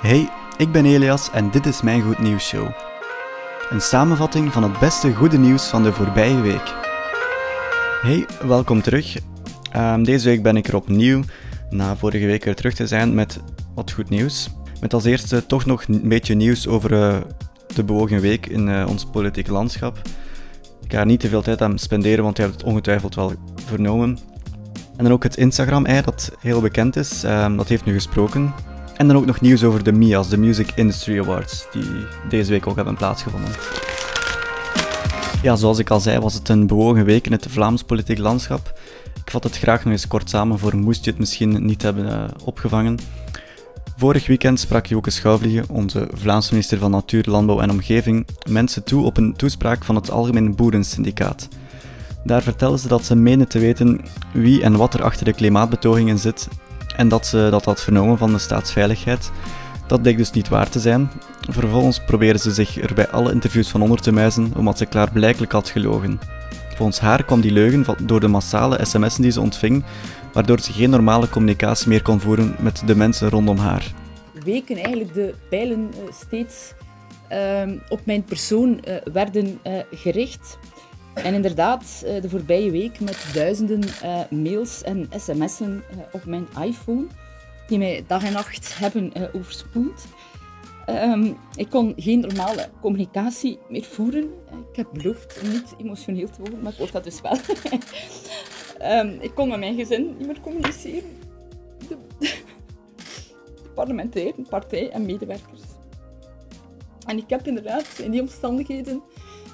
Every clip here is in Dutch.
Hey, ik ben Elias en dit is mijn Goed Nieuws Show. Een samenvatting van het beste goede nieuws van de voorbije week. Hey, welkom terug. Ehm, deze week ben ik er opnieuw, na vorige week weer terug te zijn met wat goed nieuws. Met als eerste toch nog een beetje nieuws over uh, de bewogen week in uh, ons politieke landschap. Ik ga niet te veel tijd aan spenderen, want je hebt het ongetwijfeld wel vernomen. En dan ook het Instagram-ei, dat heel bekend is, um, dat heeft nu gesproken. En dan ook nog nieuws over de MIA's, de Music Industry Awards, die deze week ook hebben plaatsgevonden. Ja, zoals ik al zei, was het een bewogen week in het Vlaams politiek landschap. Ik vat het graag nog eens kort samen voor moest je het misschien niet hebben uh, opgevangen. Vorig weekend sprak Joke Schouwvliegen, onze Vlaamse minister van Natuur, Landbouw en Omgeving, mensen toe op een toespraak van het Algemeen Boerensyndicaat. Daar vertelde ze dat ze menen te weten wie en wat er achter de klimaatbetogingen zit en dat ze dat had vernomen van de staatsveiligheid. Dat bleek dus niet waar te zijn. Vervolgens probeerde ze zich er bij alle interviews van onder te muizen, omdat ze klaarblijkelijk had gelogen. Volgens haar kwam die leugen door de massale sms'en die ze ontving, waardoor ze geen normale communicatie meer kon voeren met de mensen rondom haar. Weken eigenlijk de pijlen uh, steeds uh, op mijn persoon uh, werden uh, gericht. En inderdaad, de voorbije week met duizenden mails en sms'en op mijn iPhone, die mij dag en nacht hebben overspoeld. Um, ik kon geen normale communicatie meer voeren. Ik heb beloofd niet emotioneel te worden, maar ik word dat dus wel. um, ik kon met mijn gezin niet meer communiceren. De, de parlementaire partij en medewerkers. En ik heb inderdaad in die omstandigheden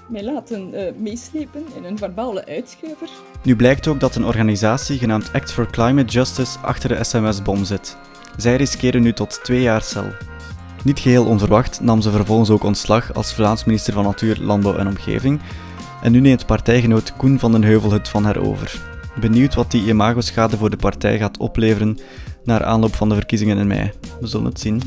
mij laten uh, meeslepen in een verbale uitschuiver. Nu blijkt ook dat een organisatie genaamd Act for Climate Justice achter de SMS-bom zit. Zij riskeren nu tot twee jaar cel. Niet geheel onverwacht nam ze vervolgens ook ontslag als Vlaams minister van Natuur, Landbouw en Omgeving. En nu neemt partijgenoot Koen van den Heuvel het van haar over. Benieuwd wat die imagoschade voor de partij gaat opleveren naar aanloop van de verkiezingen in mei. We zullen het zien.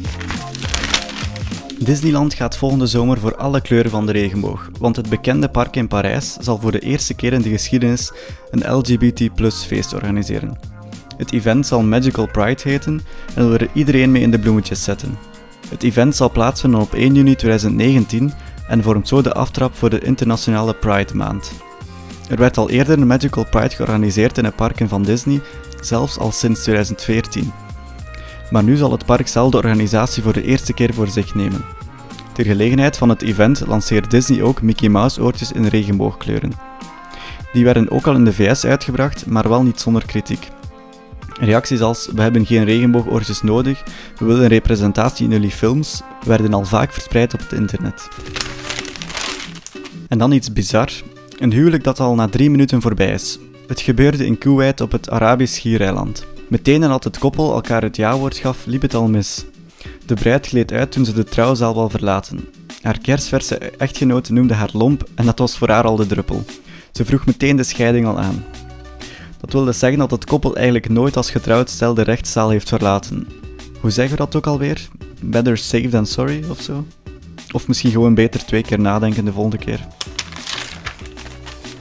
Disneyland gaat volgende zomer voor alle kleuren van de regenboog, want het bekende park in Parijs zal voor de eerste keer in de geschiedenis een LGBT feest organiseren. Het event zal Magical Pride heten en wil er iedereen mee in de bloemetjes zetten. Het event zal plaatsvinden op 1 juni 2019 en vormt zo de aftrap voor de internationale Pride maand. Er werd al eerder een Magical Pride georganiseerd in de parken van Disney, zelfs al sinds 2014. Maar nu zal het park zelf de organisatie voor de eerste keer voor zich nemen. Ter gelegenheid van het event lanceert Disney ook Mickey Mouse oortjes in regenboogkleuren. Die werden ook al in de VS uitgebracht, maar wel niet zonder kritiek. Reacties als we hebben geen regenboogoortjes nodig, we willen representatie in jullie films, werden al vaak verspreid op het internet. En dan iets bizar. Een huwelijk dat al na drie minuten voorbij is. Het gebeurde in Kuwait op het Arabisch Schiereiland. Meteen nadat het koppel elkaar het ja-woord gaf, liep het al mis. De bruid gleed uit toen ze de trouwzaal wou verlaten. Haar kerstverse echtgenoot noemde haar lomp en dat was voor haar al de druppel. Ze vroeg meteen de scheiding al aan. Dat wilde zeggen dat het koppel eigenlijk nooit als getrouwd stel de rechtszaal heeft verlaten. Hoe zeggen we dat ook alweer? Better safe than sorry of zo? Of misschien gewoon beter twee keer nadenken de volgende keer.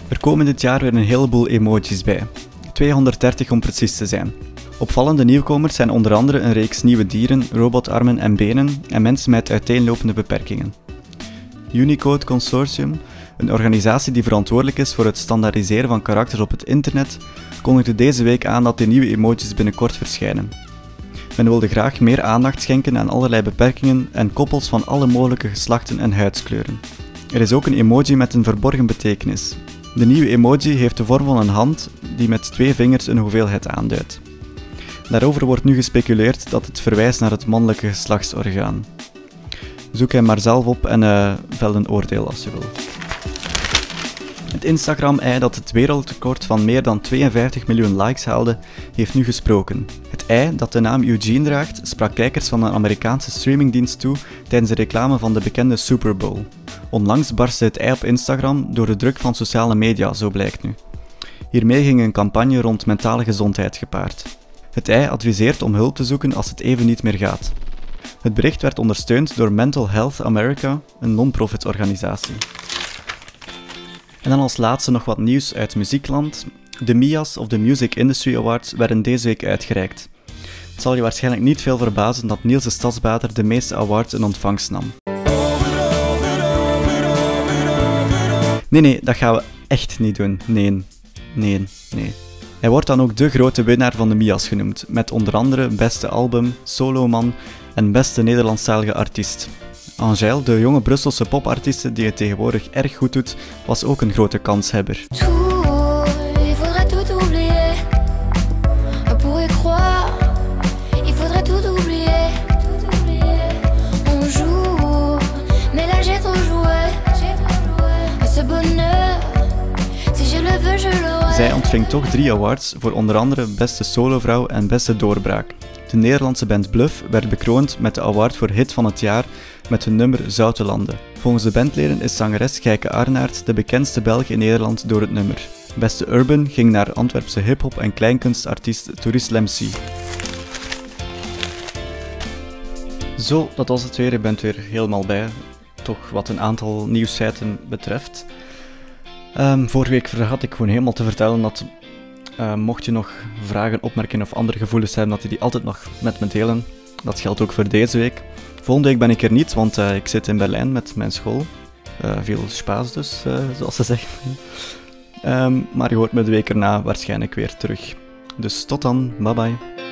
Er komen dit jaar weer een heleboel emojis bij. 230 om precies te zijn. Opvallende nieuwkomers zijn onder andere een reeks nieuwe dieren, robotarmen en benen en mensen met uiteenlopende beperkingen. Unicode Consortium, een organisatie die verantwoordelijk is voor het standaardiseren van karakters op het internet, kondigde deze week aan dat de nieuwe emojis binnenkort verschijnen. Men wilde graag meer aandacht schenken aan allerlei beperkingen en koppels van alle mogelijke geslachten en huidskleuren. Er is ook een emoji met een verborgen betekenis. De nieuwe emoji heeft de vorm van een hand die met twee vingers een hoeveelheid aanduidt. Daarover wordt nu gespeculeerd dat het verwijst naar het mannelijke geslachtsorgaan. Zoek hem maar zelf op en uh, een oordeel als je wil. Het Instagram-ei dat het wereldrecord van meer dan 52 miljoen likes haalde, heeft nu gesproken. Het ei, dat de naam Eugene draagt, sprak kijkers van een Amerikaanse streamingdienst toe tijdens de reclame van de bekende Super Bowl. Onlangs barstte het ei op Instagram door de druk van sociale media, zo blijkt nu. Hiermee ging een campagne rond mentale gezondheid gepaard. Het ei adviseert om hulp te zoeken als het even niet meer gaat. Het bericht werd ondersteund door Mental Health America, een non-profit organisatie. En dan als laatste nog wat nieuws uit muziekland. De MIA's, of de Music Industry Awards, werden deze week uitgereikt. Het zal je waarschijnlijk niet veel verbazen dat Niels de Stadsbader de meeste awards in ontvangst nam. Nee, nee, dat gaan we echt niet doen. Nee, nee, nee. Hij wordt dan ook de grote winnaar van de MIA's genoemd, met onder andere beste album, soloman en beste Nederlandstalige artiest. Angèle, de jonge Brusselse popartieste die het tegenwoordig erg goed doet, was ook een grote kanshebber. Ontving toch drie awards voor onder andere Beste Solovrouw en Beste Doorbraak. De Nederlandse band Bluff werd bekroond met de award voor hit van het jaar met hun nummer Zoutelanden. Volgens de bandleden is zangeres Gijke Arnaert de bekendste Belg in Nederland door het nummer. Beste Urban ging naar Antwerpse hip-hop en kleinkunstartiest Tourist Lemcy. Zo, dat was het weer. Je bent weer helemaal bij. Toch wat een aantal nieuwsfeiten betreft. Um, vorige week vergat ik gewoon helemaal te vertellen dat uh, mocht je nog vragen, opmerkingen of andere gevoelens hebben, dat je die altijd nog met me delen. Dat geldt ook voor deze week. Volgende week ben ik er niet, want uh, ik zit in Berlijn met mijn school. Uh, veel spaas dus, zoals ze zeggen. um, maar je hoort me de week erna waarschijnlijk weer terug. Dus tot dan, bye bye.